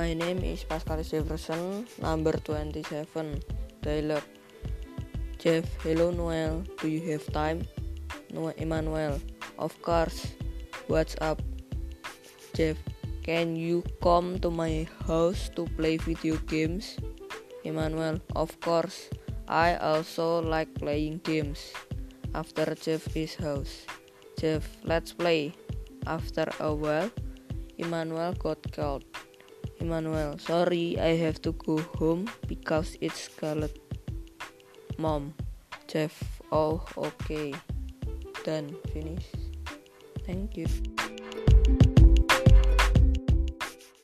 My name is Pascal Jefferson, number 27. Dialogue. Jeff, hello Noel. Do you have time? No, Emmanuel. Of course. What's up? Jeff, can you come to my house to play video games? Emmanuel, of course. I also like playing games. After Jeff's house. Jeff, let's play. After a while, Emmanuel got called. Emmanuel, sorry, I have to go home because it's Scarlet. Mom, Jeff, oh, okay. Done, finish. Thank you.